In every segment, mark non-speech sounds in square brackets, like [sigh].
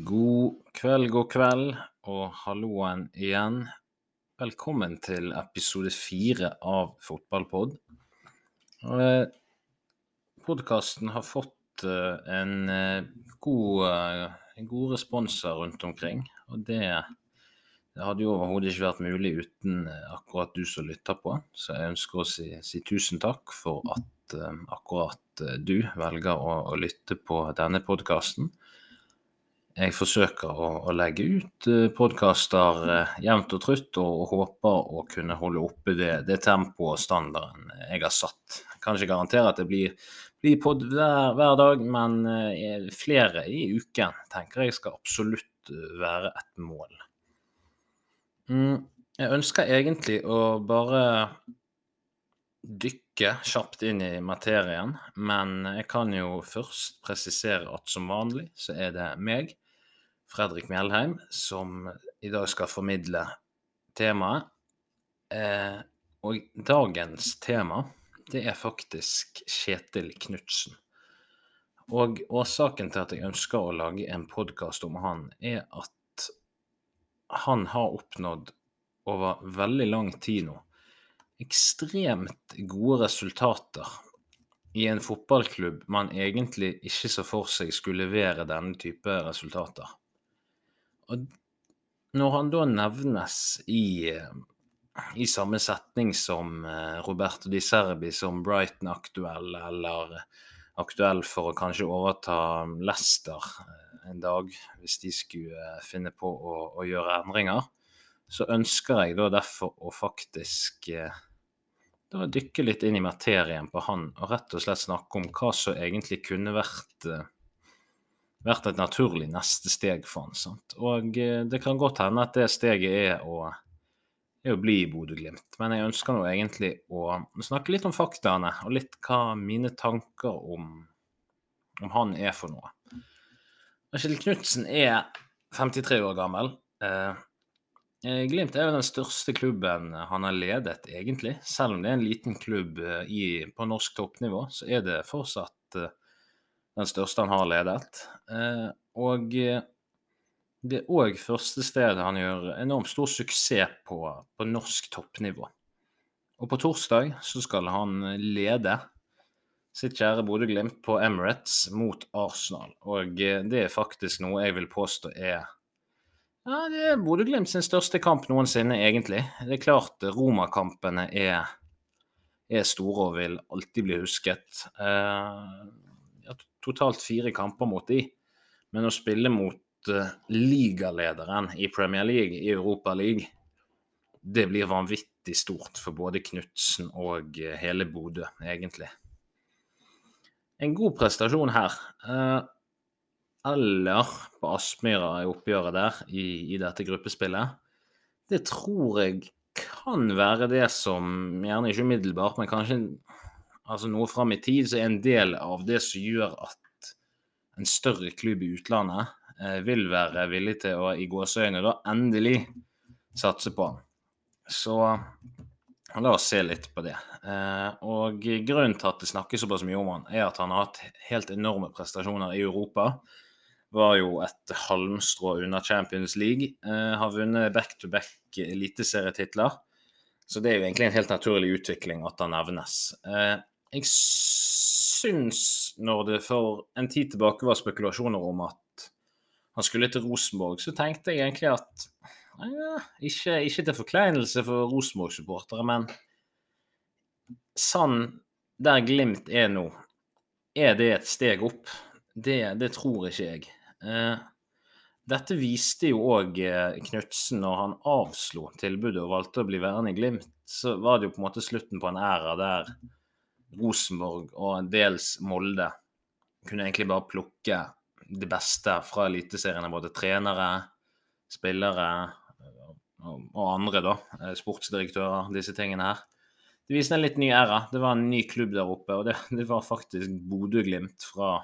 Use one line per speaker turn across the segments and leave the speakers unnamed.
God kveld, god kveld, og halloen igjen. Velkommen til episode fire av Fotballpod. Eh, Podkasten har fått eh, en, eh, god, eh, en god responser rundt omkring, og det, det hadde jo overhodet ikke vært mulig uten akkurat du som lytter på. Så jeg ønsker å si, si tusen takk for at akkurat du velger å, å lytte på denne podkasten. Jeg forsøker å, å legge ut uh, podkaster uh, jevnt og trutt, og, håper å kunne holde oppe det, det tempoet og standarden jeg har satt. Jeg kan ikke garantere at det blir, blir pod hver, hver, dag, men uh, flere i uken tenker jeg skal absolutt være et mål. Mm, jeg ønsker egentlig å bare dykke kjapt inn i materien, men jeg kan jo først presisere at som vanlig så er det meg, Fredrik Mjelheim, som i dag skal formidle temaet. Eh, og dagens tema, det er faktisk Kjetil Knutsen. Og årsaken til at jeg ønsker å lage en podkast om han, er at han har oppnådd over veldig lang tid nå ekstremt gode resultater i en fotballklubb man egentlig ikke så for seg skulle levere denne type resultater. Og når han da nevnes i, i samme setning som eh, Roberto Di Serbi som Brighton-aktuell, eller aktuell for å kanskje overta Leicester eh, en dag, hvis de skulle eh, finne på å, å gjøre endringer, så ønsker jeg da derfor å faktisk da dykke litt inn i materien på han, og rett og slett snakke om hva som egentlig kunne vært vært et naturlig neste steg for han. Sant? Og eh, det kan godt hende at det steget er å, er å bli i Bodø-Glimt. Men jeg ønsker nå egentlig å snakke litt om faktaene, og litt hva mine tanker om, om han er for noe. Kjell Knutsen er 53 år gammel. Eh, eh, Glimt er jo den største klubben han har ledet, egentlig. Selv om det er en liten klubb i, på norsk toppnivå, så er det fortsatt den største han har ledet. Eh, og eh, det er òg første stedet han gjør enormt stor suksess på, på norsk toppnivå. Og på torsdag så skal han lede sitt kjære Bodø-Glimt på Emirates mot Arsenal. Og eh, det er faktisk noe jeg vil påstå er ja, det er Bodø-Glimt sin største kamp noensinne, egentlig. Det er klart Roma-kampene er, er, store og vil alltid bli husket. Eh, totalt fire kamper mot de, men å spille mot uh, ligalederen i Premier League, i Europa League, det blir vanvittig stort for både Knutsen og uh, hele Bodø, egentlig. En god prestasjon her. Uh, eller på Aspmyra i oppgjøret der, i, i dette gruppespillet. Det tror jeg kan være det som, gjerne ikke umiddelbart, men kanskje altså noe fram i tid, så er en del av det som gjør at en større klubb i utlandet eh, vil være villig til å i gåseøyne da endelig satse på han. Så la oss se litt på det. Eh, og grunnen til at det snakkes såpass mye om han, er at han har hatt helt enorme prestasjoner i Europa. Var jo et halmstrå under Champions League. Eh, har vunnet back-to-back eliteserietitler. Så det er jo egentlig en helt naturlig utvikling at han nevnes. Eh, jeg syns, når det for en tid tilbake var spekulasjoner om at han skulle til Rosenborg, så tenkte jeg egentlig at ja, ikke, ikke, til forkleinelse for Rosenborg-supportere, men sånn der Glimt er nå, er det et steg opp? Det, det tror ikke jeg. Eh, dette viste jo òg eh, Knutsen når han avslo tilbudet og valgte å bli værende i Glimt. Så var det jo på en måte slutten på en æra der Rosenborg og dels Molde kunne egentlig bare plukke det beste fra Eliteserien både trenere, spillere og andre, da. Eh, sportsdirektører, disse tingene her. Det viste en litt ny æra. Det var en ny klubb der oppe, og det, det var faktisk Bodø-Glimt fra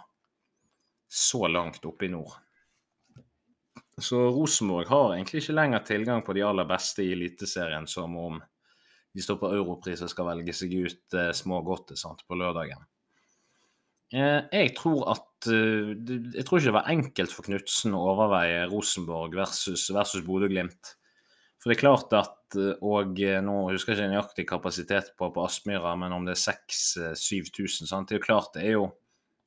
så langt oppe i nord. Så Rosenborg har egentlig ikke lenger tilgang på de aller beste i Eliteserien som om de står på europris og skal velge seg ut eh, små godter sant, på lørdagen. Eh, jeg tror at eh, Jeg tror ikke det var enkelt for Knutsen å overveie Rosenborg versus, versus Bodø-Glimt. For det er klart at eh, Og nå husker jeg ikke nøyaktig kapasitet på, på Aspmyra, men om det er 6000-7000 sant? Det er jo klart det er jo,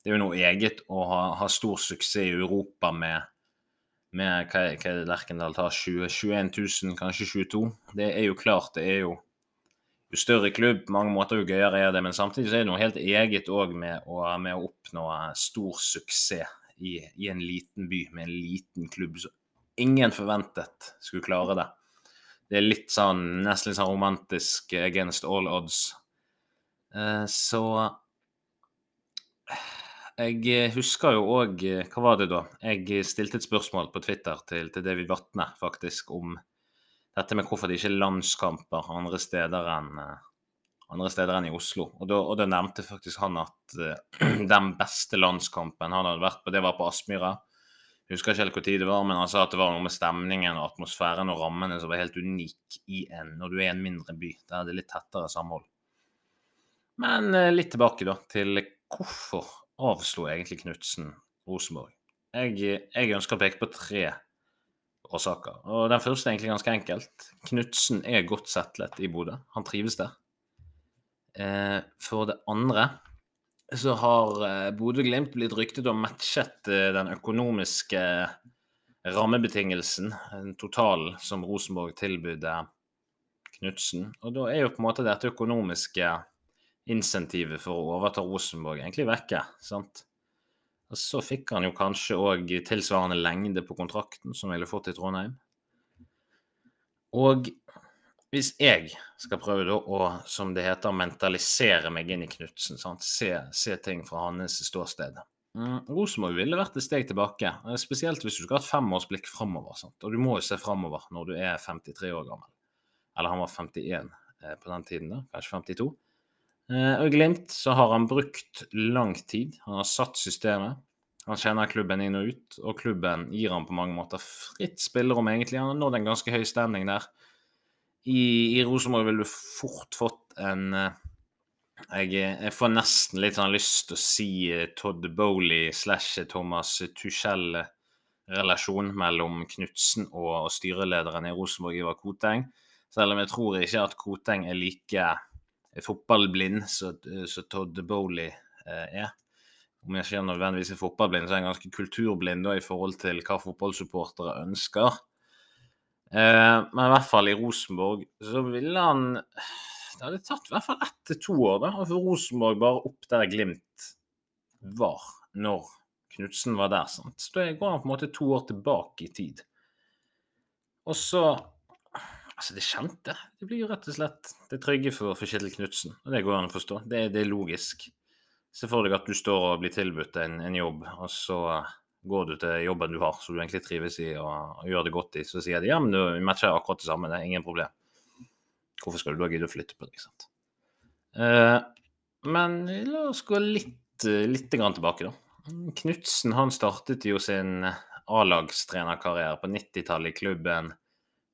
det er jo noe eget å ha, ha, stor suksess i Europa med, med hva, hva er det Lerkendal tar, 20, 21 000, kanskje 22 Det er jo klart, det er jo jo større klubb, på mange måter jo gøyere er det, men samtidig så er det noe helt eget òg med, med, å oppnå stor suksess i, i, en liten by med en liten klubb som ingen forventet skulle klare det. Det er litt sånn nesten litt sånn romantisk against all odds. Eh, så jeg husker jo òg Hva var det da? Jeg stilte et spørsmål på Twitter til, til David Vatne faktisk om dette med hvorfor det ikke er landskamper andre steder enn, eh, andre steder enn i Oslo. Og da, og da, nevnte faktisk han at uh, [clears throat] den beste landskampen han hadde vært på, det var på Aspmyra. Jeg husker ikke helt hvor tid det var, men han sa at det var noe med stemningen og atmosfæren og rammene som var helt unik i en, når du er en mindre by. Der er det litt tettere samhold. Men uh, litt tilbake da til hvorfor avslo egentlig Knutsen Rosenborg? Jeg, jeg ønsker å peke på tre årsaker. Og Den første er egentlig ganske enkelt. Knutsen er godt settlet i Bodø. Han trives der. Eh, for det andre så har eh, Bodø-Glimt blitt ryktet og matchet eh, den økonomiske rammebetingelsen, totalen, som Rosenborg tilbød Knutsen. Og da er jo på en måte dette økonomiske insentivet for å overta Rosenborg egentlig vekke. sant? Og så fikk han jo kanskje òg tilsvarende lengde på kontrakten som ville fått i Trondheim. Og hvis jeg skal prøve da å, som det heter, mentalisere meg inn i Knutsen, se, se, ting fra hans ståsted mm, Rosenborg ville vært et steg tilbake, spesielt hvis du skal ha et femårsblikk framover. Og du må jo se framover når du er 53 år gammel. Eller han var 51 eh, på den tiden, da, kanskje 52. Eh, og i Glimt så har han brukt lang tid. Han har satt systemet. Han kjenner klubben inn og ut, og klubben gir han på mange måter fritt spillerom, egentlig. Han har nådd en ganske høy stemning der. I, i Rosenborg ville du fort fått en eh, jeg, jeg, får nesten litt sånn lyst til å si eh, Todd Bowley slash Thomas Tuchel-relasjon mellom Knutsen og, og, styrelederen i Rosenborg, Ivar Koteng. Selv om jeg tror ikke at Koteng er like fotballblind som Todd Bowley eh, er. Om jeg ikke nødvendigvis er fotballblind, så er jeg ganske kulturblind da, i forhold til hva fotballsupportere ønsker. Eh, men i hvert fall i Rosenborg så ville han Det hadde tatt i hvert fall ett til to år da, få Rosenborg bare opp der Glimt var når Knutsen var der. sant? Så da går han på en måte to år tilbake i tid. Og så Altså, det kjente. Det blir jo rett og slett det trygge for, for Kjetil Knutsen. Og det går an å forstå. Det, det, er logisk. Se for deg at du står og blir tilbudt en, en, jobb, og så går du til jobben du har, som du egentlig trives i og, og gjør det godt i. Så sier de ja, men du matcher akkurat det samme, det er ingen problem. Hvorfor skal du da gidde å flytte på det? ikke sant? Eh, men la oss gå litt, litt tilbake, da. Knutsen han startet jo sin A-lagstrenerkarriere på 90-tallet i klubben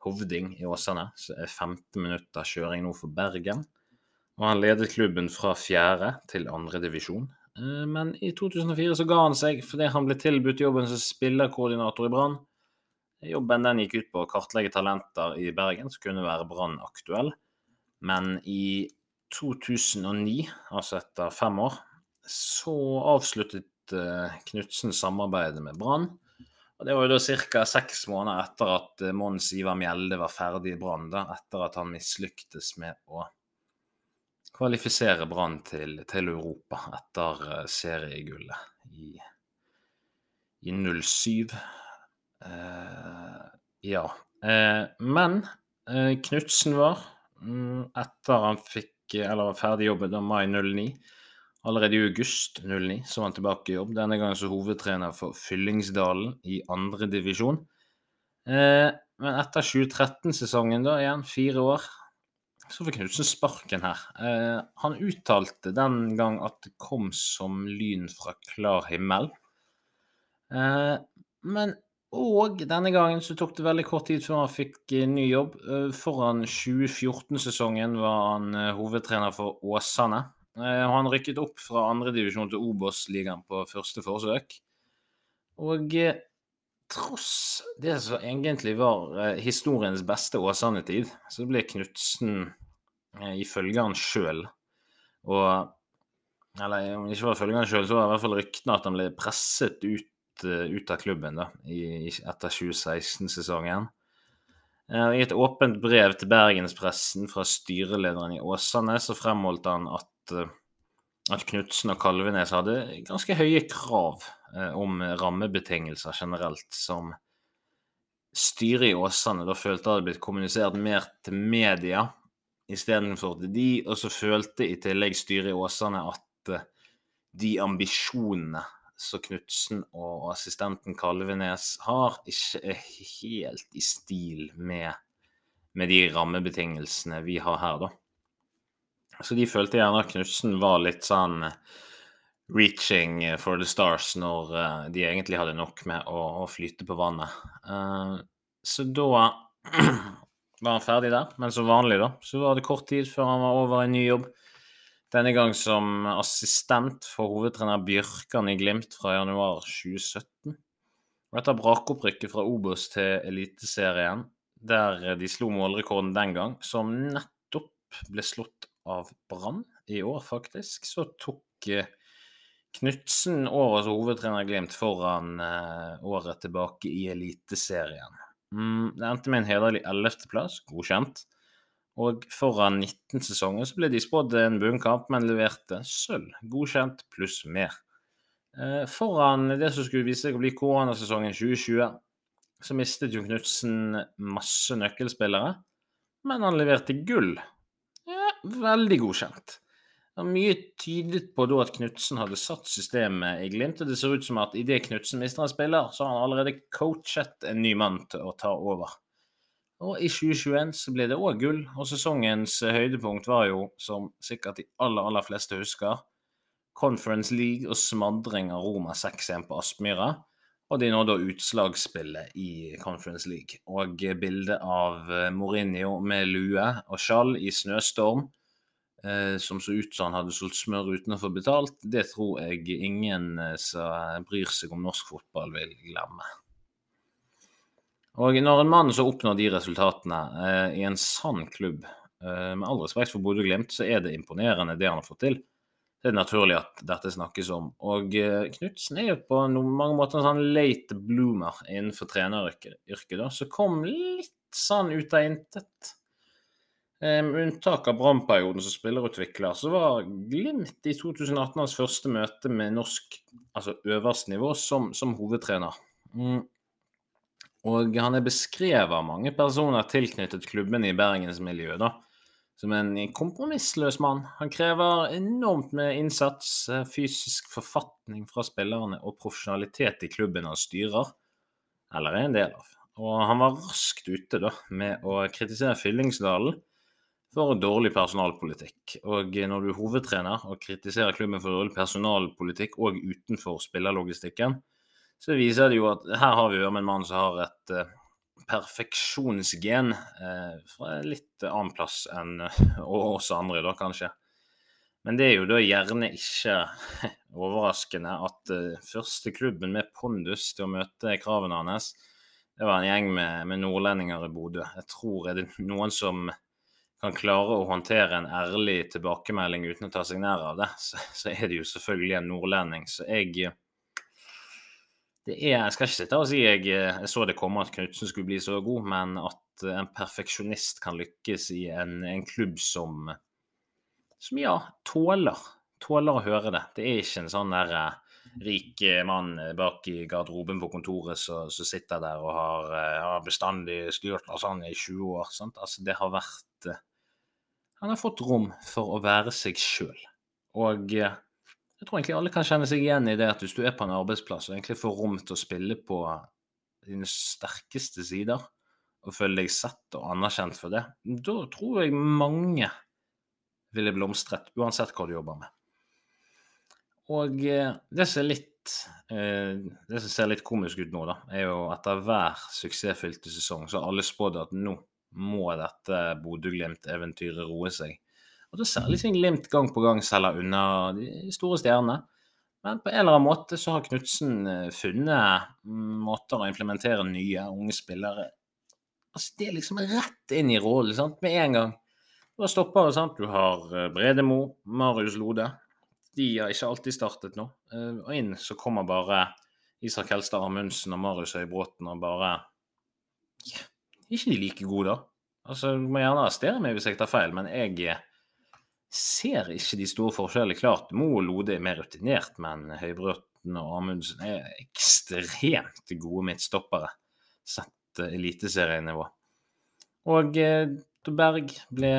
Hovding i Åsane. Så er 15 minutter kjøring nå for Bergen. Og han ledet klubben fra fjerde til andre divisjon. Eh, men i 2004 så ga han seg fordi han ble tilbudt jobben som spillerkoordinator i Brann. Jobben den gikk ut på å kartlegge talenter i Bergen som kunne være Brann aktuell. Men i 2009, altså etter fem år, så avsluttet eh, Knutsen samarbeidet med Brann. Og Det var jo da ca. seks måneder etter at eh, Mons Ivar Mjelde var ferdig i Brann, etter at han mislyktes med å kvalifisere Brann til, til, Europa etter eh, seriegullet i, i 07. Eh, ja. Eh, men eh, Knutsen var, mm, etter han fikk, eller var ferdig jobbet da mai 09 Allerede i august 09 så var han tilbake i jobb, denne gangen som hovedtrener for Fyllingsdalen i andredivisjon. Eh, men etter 2013-sesongen, da igjen, fire år, så fikk Knutsen sparken her. Eh, han uttalte den gang at det kom som lyn fra klar himmel. Eh, men og denne gangen så tok det veldig kort tid før han fikk eh, ny jobb. Eh, foran 2014-sesongen var han eh, hovedtrener for Åsane Han rykket opp fra andredivisjon til Obos-ligaen på første forsøk. Og eh, tross det som egentlig var eh, historiens beste Åsane-tid, så ble Knutsen, eh, ifølge han sjøl og Eller om det ikke var ifølge han sjøl, så var det i hvert fall ryktene at han ble presset ut, eh, ut av klubben da, i, etter 2016-sesongen. Eh, I et åpent brev til bergenspressen fra styrelederen i Åsane så fremholdt han at, eh, at Knutsen og Kalvenes hadde ganske høye krav eh, om rammebetingelser generelt, som styret i Åsane da følte hadde blitt kommunisert mer til media istedenfor til de, og så følte i tillegg styret i Åsane at eh, de ambisjonene som Knutsen og assistenten Kalvenes har, ikke er helt i stil med, med de rammebetingelsene vi har her, da. Så de følte gjerne at Knutsen var litt sånn eh, reaching for the stars når eh, de egentlig hadde nok med å, å flyte på vannet. Eh, så da [clears throat] var han ferdig der, men som vanlig, da, så var det kort tid før han var over i ny jobb. Denne gang som assistent for hovedtrener Bjørkan i Glimt fra januar 2017. Og etter brakopprykket fra Obos til Eliteserien, der de slo målrekorden den gang, som nettopp ble slått av Brann i år, faktisk, så tok eh, Knutsen årets hovedtrener Glimt foran eh, året tilbake i Eliteserien. Mm, det endte med en hederlig 11.-plass, godkjent. Og foran 19 sesonger så ble de spådd en bunnkamp, men leverte sølv, godkjent pluss mer. Eh, foran det som skulle vise seg å bli koronasesongen 2020, så mistet jo Knutsen masse nøkkelspillere, men han leverte gull. Veldig godkjent. Det var mye tydet på da at Knutsen hadde satt systemet i Glimt, og det ser ut som at idet Knutsen mister en spiller, så har han allerede coachet en ny mann til å ta over. Og i 2021 så ble det òg gull, og sesongens høydepunkt var jo, som sikkert de aller, aller fleste husker, Conference League og smadring av Roma 6-1 på Aspmyra. Og de nådde utslagsspillet i Conference League. Og bildet av Mourinho med lue og skjall i snøstorm, eh, som så ut som han hadde solgt smør uten å få betalt, det tror jeg ingen eh, som bryr seg om norsk fotball, vil glemme. Og når en mann så oppnår de resultatene eh, i en sann klubb, eh, med all respekt for Bodø-Glimt, så er det imponerende det han har fått til. Det er naturlig at dette snakkes om. Og eh, Knutsen er jo på noen, mange måter en sånn late bloomer innenfor treneryrket, da, som kom litt sånn ut av intet. Eh, Med unntak av Brann-perioden som spillerutvikler, så var Glimt i 2018 hans første møte med norsk altså øverste nivå som, som hovedtrener. Mm. Og han er beskrevet av mange personer tilknyttet klubben i bergensmiljøet da, som en kompromissløs mann. Han krever enormt med innsats, eh, fysisk forfatning fra spillerne og profesjonalitet i klubben han styrer, eller er en del av. Og han var raskt ute da, med å kritisere Fyllingsdalen for dårlig personalpolitikk. Og når du er hovedtrener og kritiserer klubben for dårlig personalpolitikk og utenfor spillerlogistikken, så viser det jo at her har vi jo med en mann som har et eh, perfeksjonsgen eh, fra litt annen plass enn [laughs] oss andre, da kanskje. Men det er jo da gjerne ikke [laughs] overraskende at eh, første klubben med pondus til å møte kravene hans, det var en gjeng med, med nordlendinger i Bodø. Jeg tror er det noen som kan klare å håndtere en ærlig tilbakemelding uten å ta seg nær av det, så, så er det jo selvfølgelig en nordlending. Så jeg det er, Jeg skal ikke sitte og si jeg, jeg så det komme at Knutsen skulle bli så god, men at en perfeksjonist kan lykkes i en, en klubb som som ja, tåler, tåler å høre det. Det er ikke en sånn der eh, rik eh, mann bak i garderoben på kontoret som sitter der og har, eh, har bestandig styrt lasagne i 20 år. Altså, det har vært eh, Han har fått rom for å være seg sjøl. Og eh, jeg tror egentlig alle kan kjenne seg igjen i det at hvis du er på en arbeidsplass og egentlig får rom til å spille på dine sterkeste sider, og føler deg sett og anerkjent for det, da tror jeg mange ville blomstret, uansett hva du jobber med. Og eh, det som er litt eh, Det som ser litt komisk ut nå, da, er jo etter hver suksessfylte sesong så har alle spådd at nå må dette Bodø-Glimt-eventyret roe seg. Og da ser siden Glimt gang på gang selger unna de store stjernene. Men på en eller annen måte så har Knutsen eh, funnet mm, måter å implementere nye, unge spillere Altså, det er liksom rett inn i rollen, sant, med en gang. Du har stoppere, sant. Du har eh, Bredemo, Marius Lode. De har ikke alltid startet nå. Eh, og inn så kommer bare Isak Helstad Amundsen og Marius Høybråten og bare ja, Ikke de like gode, da. Altså, Du må gjerne arrestere meg hvis jeg tar feil, men jeg ser ikke de store forskjellene. Klart Mo og Lode er mer rutinert, men Høybråten og Amundsen er ekstremt gode midtstoppere sett eliteserienivå. Og eh, Berg ble,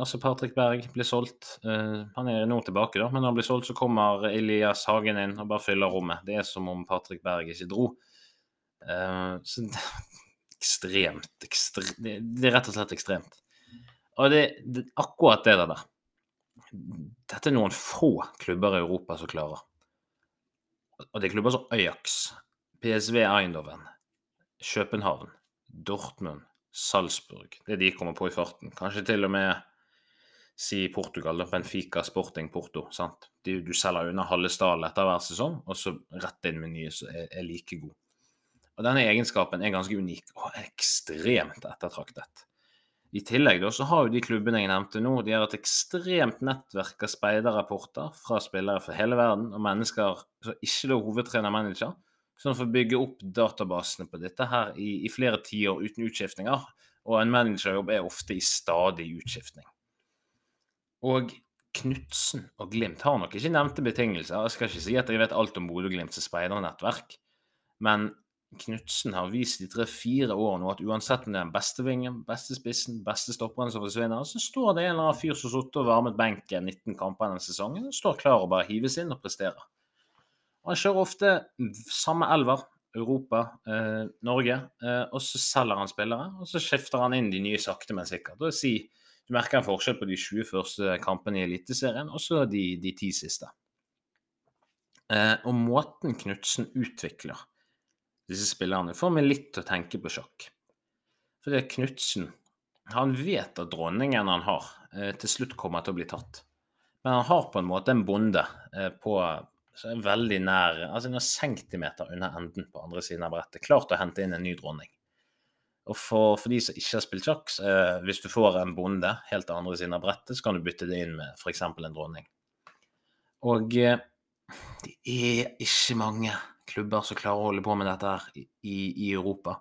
altså Patrick Berg ble solgt. Uh, han er nå tilbake, da, men når han blir solgt, så kommer Elias Hagen inn og bare fyller rommet. Det er som om Patrick Berg ikke dro. Så det, ekstremt, ekstremt det, det, er rett og slett ekstremt. Og det, det akkurat det der dette er noen få klubber i Europa som klarer. Og det er klubber som Ajax, PSV Eindhoven, København, Dortmund, Salzburg. Det de kommer på i farten. Kanskje til og med si Portugal, da, Benfica, Sporting, Porto. sant? Du, du selger unna halve stallen etter hver sesong, og så rett inn med nye som er, er, like gode. Og Denne egenskapen er ganske unik og ekstremt ettertraktet. I tillegg da, så har jo de klubbene jeg nevnte nå, de har et ekstremt nettverk av speiderrapporter fra spillere fra hele verden, og mennesker som ikke er hovedtrener-manager, som får bygge opp databasene på dette her i, i flere tiår uten utskiftninger. Og en managerjobb er ofte i stadig utskiftning. Og Knutsen og Glimt har nok ikke nevnte betingelser. Jeg skal ikke si at jeg vet alt om Bodø-Glimts speidernettverk, men Knutsen har vist de tre-fire årene at uansett om det er den beste vingen, beste spissen, beste stopperen som forsvinner, så står det en eller annen fyr som har sittet og varmet benken 19 kamper denne sesongen, og står klar og bare hives inn og presterer. Han kjører ofte samme elver, Europa, eh, Norge, eh, og så selger han spillere. Og så skifter han inn de nye sakte, men sikkert. Si, du merker en forskjell på de 20 første kampene i Eliteserien, og så de, de ti siste. Eh, og måten Knutsen utvikler disse spillerne, får meg litt til å tenke på sjakk. For det er Knutsen Han vet at dronningen han har, eh, til slutt kommer til å bli tatt. Men han har på en måte en bonde eh, på veldig nær, altså noen centimeter under enden på andre siden av brettet, klart å hente inn en ny dronning. Og for, for de som ikke har spilt sjakk, eh, hvis du får en bonde helt til andre siden av brettet, så kan du bytte det inn med f.eks. en dronning. Og eh, det er ikke mange klubber som klarer å holde på med dette her i, i Europa.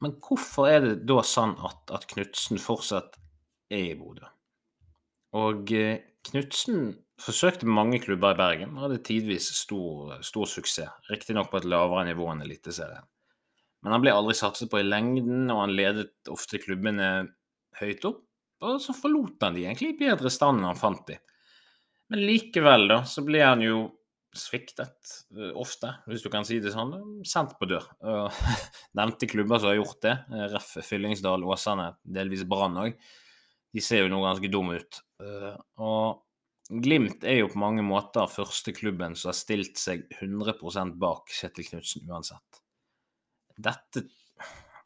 Men hvorfor er det da sånn at, at Knutsen fortsatt er i Bodø? Og eh, Knutsen forsøkte mange klubber i Bergen og hadde tidvis stor, stor suksess, riktignok på et lavere nivå enn Eliteserien. Men han ble aldri satset på i lengden, og han ledet ofte klubbene høyt opp. Og så forlot han de egentlig i bedre stand enn han fant de. Men likevel, da, så ble han jo sviktet uh, ofte, hvis du kan si det sånn. Sendt på dør. [laughs] Nevnte klubber som har gjort det. Uh, Ref. Fyllingsdal, Åsane, delvis Brann òg. De ser jo nå ganske dumme ut. Uh, og Glimt er jo på mange måter første klubben som har stilt seg 100% bak Kjetil Knutsen uansett. Dette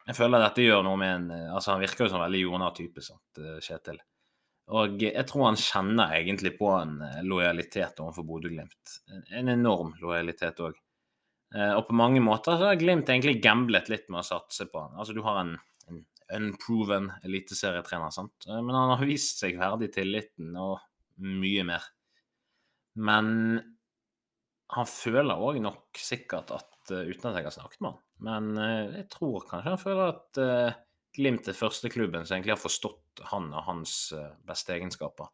Jeg føler dette gjør noe med en Altså, han virker jo som en veldig jordnær type, sant, Kjetil. Og jeg tror han kjenner egentlig på en eh, lojalitet overfor Bodø-Glimt. En enorm lojalitet òg. Eh, og på mange måter så har Glimt egentlig gamblet litt med å satse på han. Altså, du har en, en unproven eliteserietrener, sant. Eh, men han har vist seg verdig tilliten og mye mer. Men han føler òg nok sikkert at Uten at jeg har snakket med han, men jeg tror kanskje han føler at Glimt er første klubben som egentlig har forstått han og hans eh, beste egenskaper.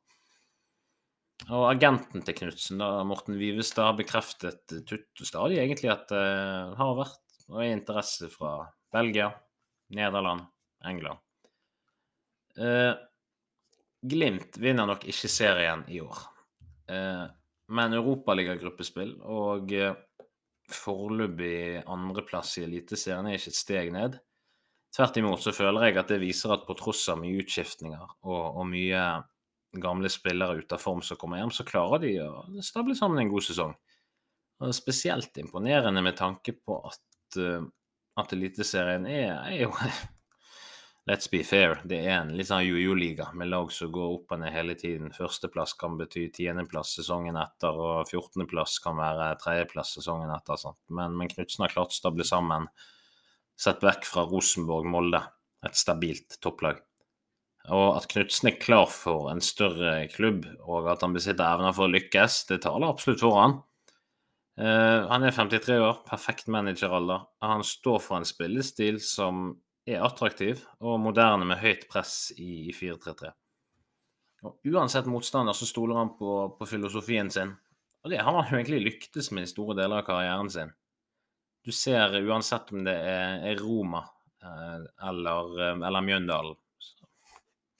Og agenten til Knutsen, Morten Vivestad, har bekreftet og stadig egentlig at det uh, har vært og er interesse fra Belgia, Nederland, England. Eh, Glimt vinner nok ikke serien i år, Eh, men europaligagruppespill og eh, foreløpig andreplass i Eliteserien er ikke et steg ned. Tvert imot så føler jeg at det viser at på tross av mye utskiftninger og, og mye gamle spillere ute av form som kommer hjem, så klarer de å stable sammen en god sesong. Og Spesielt imponerende med tanke på at, uh, at Eliteserien er, er, jo [laughs] let's be fair, det er en litt sånn jojo-liga med lag som går opp og ned hele tiden. Førsteplass kan bety tiendeplass sesongen etter, og fjortendeplass kan være tredjeplass sesongen etter. Sant? Men, men Knutsen har klart å stable sammen, sett vekk fra Rosenborg, Molde, et stabilt topplag. Og at Knutsen er klar for en større klubb, og at han besitter evner for å lykkes, det taler absolutt for han. Uh, han er 53 år, perfekt manageralder. Han står for en spillestil som er attraktiv og moderne med høyt press i, i 4-3-3. Og Uansett motstander så stoler han på, på, filosofien sin, og det har han jo egentlig lyktes med i store deler av karrieren sin. Du ser uansett om det er, Roma uh, eller, uh, eller Mjøndalen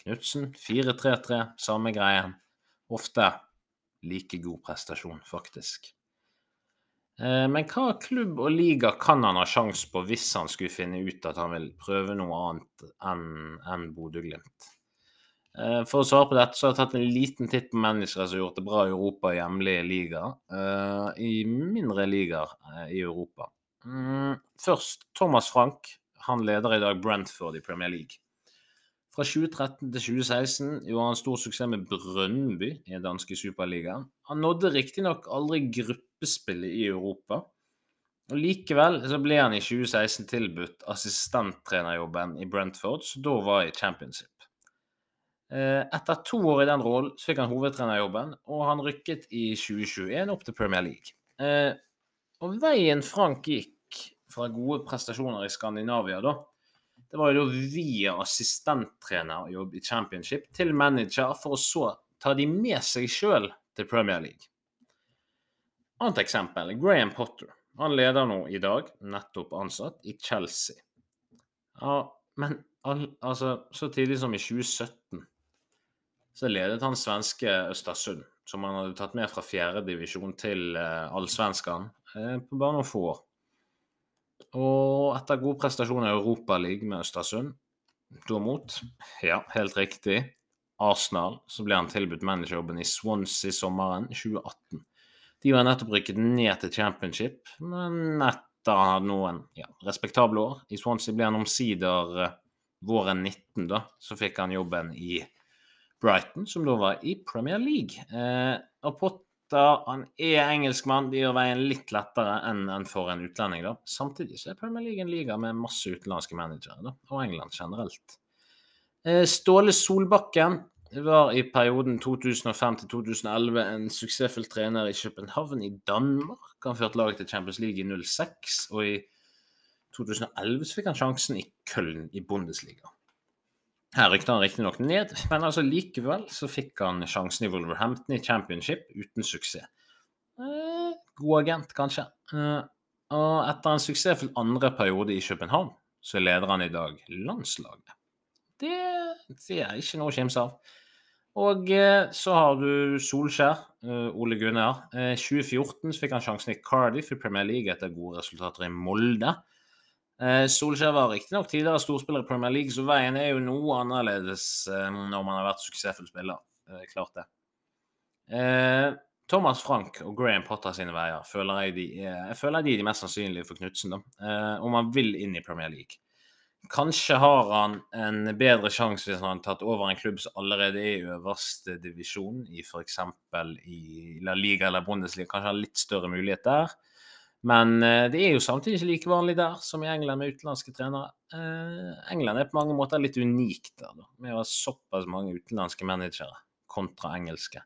Knutsen 4-3-3, samme greien. Ofte like god prestasjon, faktisk. Eh, men hva klubb og liga kan han ha sjanse på hvis han skulle finne ut at han vil prøve noe annet enn en Bodø-Glimt? Eh, for å svare på dette så har jeg tatt en liten titt på mennesker som har gjort det bra i Europa i hjemlige ligaer. Eh, I mindre ligaer i Europa. Mm, først Thomas Frank. Han leder i dag Brentford i Premier League. Fra 2013 til 2016 gjorde han stor suksess med Brønnby i den danske superligaen. Han nådde riktignok aldri gruppespillet i Europa. Og Likevel så ble han i 2016 tilbudt assistenttrenerjobben i Brentford, som da var i championship. Eh, etter to år i den rollen så fikk han hovedtrenerjobben, og han rykket i 2021 opp til Premier League. Og veien Frank gikk fra gode prestasjoner i Skandinavia da, det var jo da via assistenttrenerjobb i championship til manager, for å så ta de med seg sjøl til Premier League. Annet eksempel Graham Potter. Han leder nå i dag, nettopp ansatt, i Chelsea. Ja, men al altså, så tidlig som i 2017 så ledet han svenske Østersund, som han hadde tatt med fra fjerdedivisjon til uh, allsvenskan på bare noen få år. Og etter god prestasjon i Europaligaen med Østersund, da mot, ja, helt riktig, Arsenal, så ble han tilbudt managerjobben i Swansea sommeren 2018. De var nettopp rykket ned til championship, men etter noen ja, respektable år i Swansea, ble han omsider uh, våren 19, da, så fikk han jobben i Brighton, som da var i Premier League. Eh, gutter. Han er engelskmann. Det gjør veien litt lettere enn for en utlending. da. Samtidig så er Premier League en liga med masse utenlandske managere, da, og England generelt. Eh, Ståle Solbakken var i perioden 2005 til 2011 en suksessfull trener i København i Danmark. Han førte laget til Champions League i 06, og i 2011 så fikk han sjansen i Köln i Bundesliga. Her rykte han riktignok ned, men altså likevel så fikk han sjansen i Wolverhampton i championship uten suksess. Eh, god agent, kanskje. Eh, og etter en suksessfull andre periode i København, så leder han i dag landslaget. Det, det er ikke noe å kimse av. Og eh, så har du Solskjær, eh, Ole Gunnar. 2014 så fikk han sjansen i Cardiff i Premier League etter gode resultater i Molde. Eh, Solskjær var riktignok tidligere storspiller i Premier League, så veien er jo noe annerledes eh, når man har vært suksessfull spiller. Eh, klart det. Thomas Frank og Graham Potter sine veier føler jeg de er, jeg føler de er de mest sannsynlige for Knutsen, om han vil inn i Premier League. Kanskje har han en bedre sjanse hvis han har tatt over en klubb som allerede er i øverste divisjon, i f.eks. i La Liga eller Bundesliga. Kanskje har litt større mulighet der. Men eh, det er jo samtidig ikke like vanlig der som i England med utenlandske trenere. Eh, England er på mange måter litt unikt der, da, med å ha såpass mange utenlandske managere kontra engelske.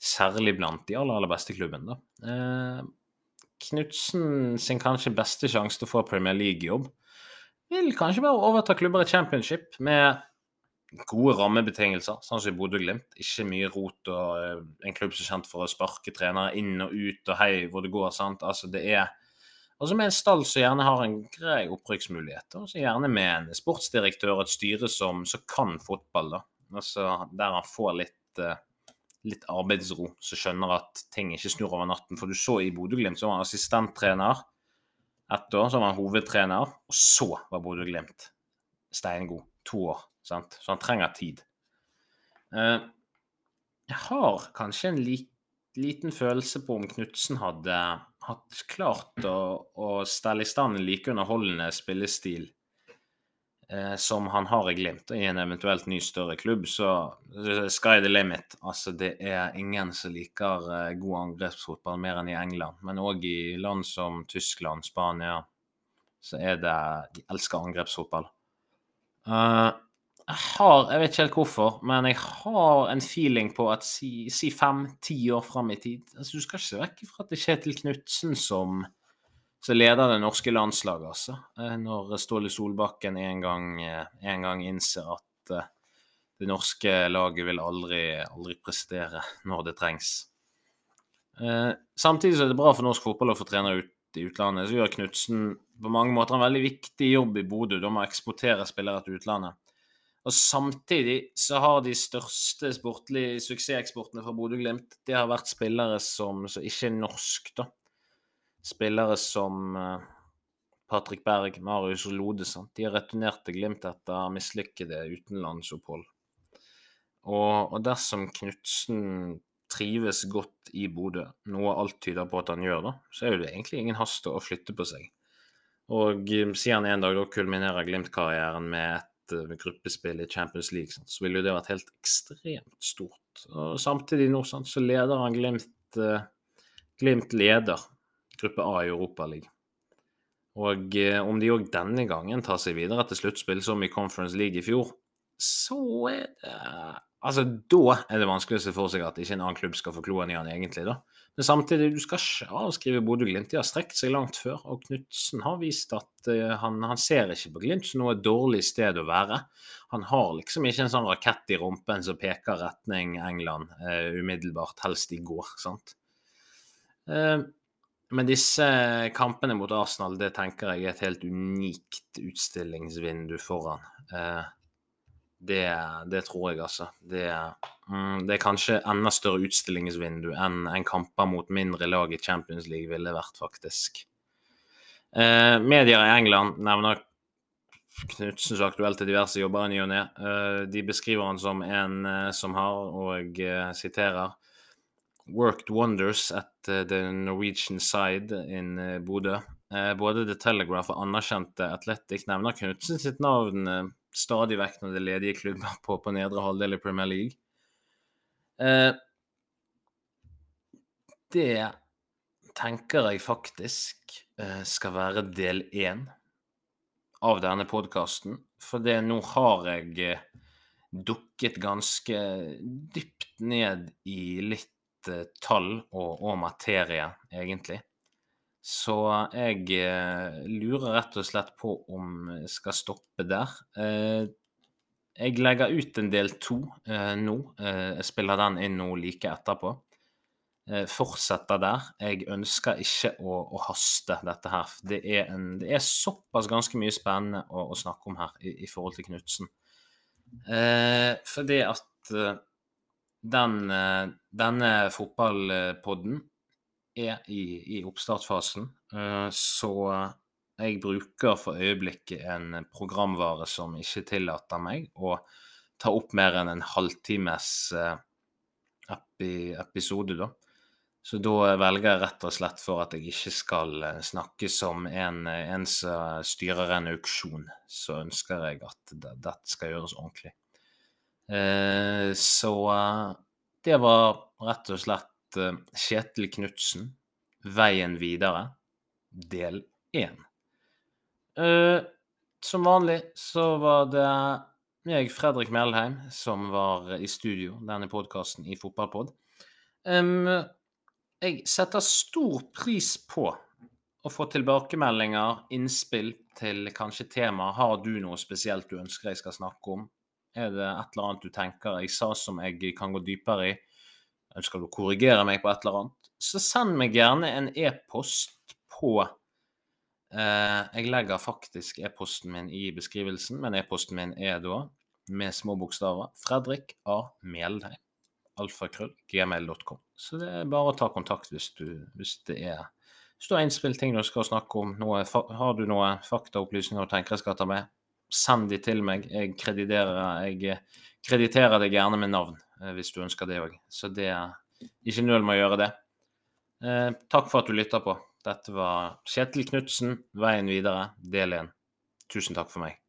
Særlig blant de aller, aller beste klubbene. da. Knutsen sin kanskje beste sjanse til å få Premier League-jobb vil kanskje være å overta klubber i championship med gode rammebetingelser, sånn som i Bodø-Glimt. Ikke mye rot og uh, en klubb som er kjent for å sparke trenere inn og ut og hei hvor det går. sant? Altså det er Altså med en stall som gjerne har en grei opprykksmulighet, og så gjerne med en sportsdirektør og et styre som, som kan fotball, da. Altså der han får litt, uh, litt arbeidsro, så skjønner at ting ikke snur over natten. For du så i Bodø-Glimt så var han assistenttrener ett år, så var han hovedtrener, og så var Bodø-Glimt steingod. To år. Sant? Så han trenger tid. Eh, jeg har kanskje en liten følelse på om Knutsen hadde hatt klart å, å stelle i stand en like underholdende spillestil eh, som han har i Glimt, Og i en eventuelt ny, større klubb, så sky the limit. Altså, det er ingen som liker eh, god angrepsfotball mer enn i England. Men òg i land som Tyskland, Spania, så er det De elsker angrepsfotball. Uh, jeg har Jeg vet ikke helt hvorfor, men jeg har en feeling på at si, si fem-ti år fram i tid altså, Du skal ikke se vekk fra at det er Kjetil Knutsen som som leder det norske landslaget, altså. Eh, når Ståle Solbakken en gang, eh, en gang innser at eh, det norske laget vil aldri, aldri prestere når det trengs. Samtidig så er det bra for norsk fotball å få trenere ut i utlandet. Så gjør Knutsen på mange måter en veldig viktig jobb i Bodø. Da må eksportere spillere til utlandet. Og samtidig så har de største sportlige suksesseksportene fra Bodø-Glimt det har vært spillere som, som ikke norsk, da spillere som eh, Patrick Berg, Marius og Lode. Sant? De har returnert til Glimt etter mislykkede utenlandsopphold. Og, og dersom Knutsen trives godt i Bodø, noe alt tyder på at han gjør, da, så er det egentlig ingen hast å flytte på seg. Og eh, siden en dag da kulminerer Glimt-karrieren med et uh, gruppespill i Champions League, sant, så ville jo det vært helt ekstremt stort. Og samtidig nå sant, så leder han Glimt eh, Glimt leder gruppe A i Europaligaen. Og eh, om de òg denne gangen tar seg videre til sluttspill, som i Conference League i fjor, så er det Altså, da er det vanskelig å se for seg at ikke en annen klubb skal få kloen i han egentlig, da. Men samtidig, du skal ikke avskrive Bodø-Glimt. De har strekt seg langt før, og Knutsen har vist at uh, han, han, ser ikke på Glimt som noe dårlig sted å være. Han har liksom ikke en sånn rakett i rumpen som peker retning England uh, umiddelbart, helst i går, sant. Uh, men disse kampene mot Arsenal, det tenker jeg er et helt unikt utstillingsvindu foran. Eh, det, det, tror jeg, altså. Det, mm, det, er kanskje enda større utstillingsvindu enn en kamper mot mindre lag i Champions League ville vært, faktisk. Eh, medier i England nevner Knutsen så aktuelt til diverse jobber i ny og ne. Eh, de beskriver han som en eh, som har, og jeg siterer worked wonders at uh, the Norwegian side in uh, Bodø. Både The Telegraph og anerkjente Athletic nevner Knutsen sitt navn stadig vekk når det er ledige klubber på, på nedre halvdel i Premier League. det tenker jeg faktisk skal være del én av denne podkasten. For det nå har jeg dukket ganske dypt ned i litt Eh, tall og, og, materie, egentlig. Så jeg eh, lurer rett og slett på om jeg skal stoppe der. Eh, jeg legger ut en del to eh, nå. Jeg spiller den inn nå like etterpå. Fortsetter der. Jeg ønsker ikke å, å haste dette her. Det er, en, det er, såpass ganske mye spennende å, å snakke om her i, i forhold til Knutsen. fordi at den, denne fotballpodden er i, i oppstartsfasen, eh, så jeg bruker for øyeblikket en programvare som ikke tillater meg å ta opp mer enn en halvtimes eh, episode, da. Så da velger jeg rett og slett for at jeg ikke skal snakke som en, en som styrer en auksjon. Så ønsker jeg at dette skal gjøres ordentlig. Eh, så det var rett og slett eh, Kjetil Knutsen, 'Veien videre', del én. Eh, som vanlig så var det jeg, Fredrik Melheim, som var i studio, denne podkasten i Fotballpod. jeg setter stor pris på å få tilbakemeldinger, innspill til kanskje tema. Har du noe spesielt du ønsker jeg skal snakke om? Er det et eller annet du tenker jeg sa som jeg kan gå dypere i? Ønsker du å korrigere meg på et eller annet? Så send meg gjerne en e-post på eh, Jeg legger faktisk e-posten min i beskrivelsen, men e-posten min er da med små bokstaver Fredrik A. Meldheim. Alfakrøll. Gmail.com. Så det er bare å ta kontakt hvis du, hvis det er hvis du har innspill, ting du skal snakke om, noe, har du noen faktaopplysninger du tenker jeg skal ta med, send de til meg. Jeg krediterer, jeg krediterer deg gjerne med navn hvis du ønsker det òg. Så det er ikke nøl med å gjøre det. Eh, takk for at du lytta på. Dette var Kjetil Knutsen, Veien videre, del én. Tusen takk for meg.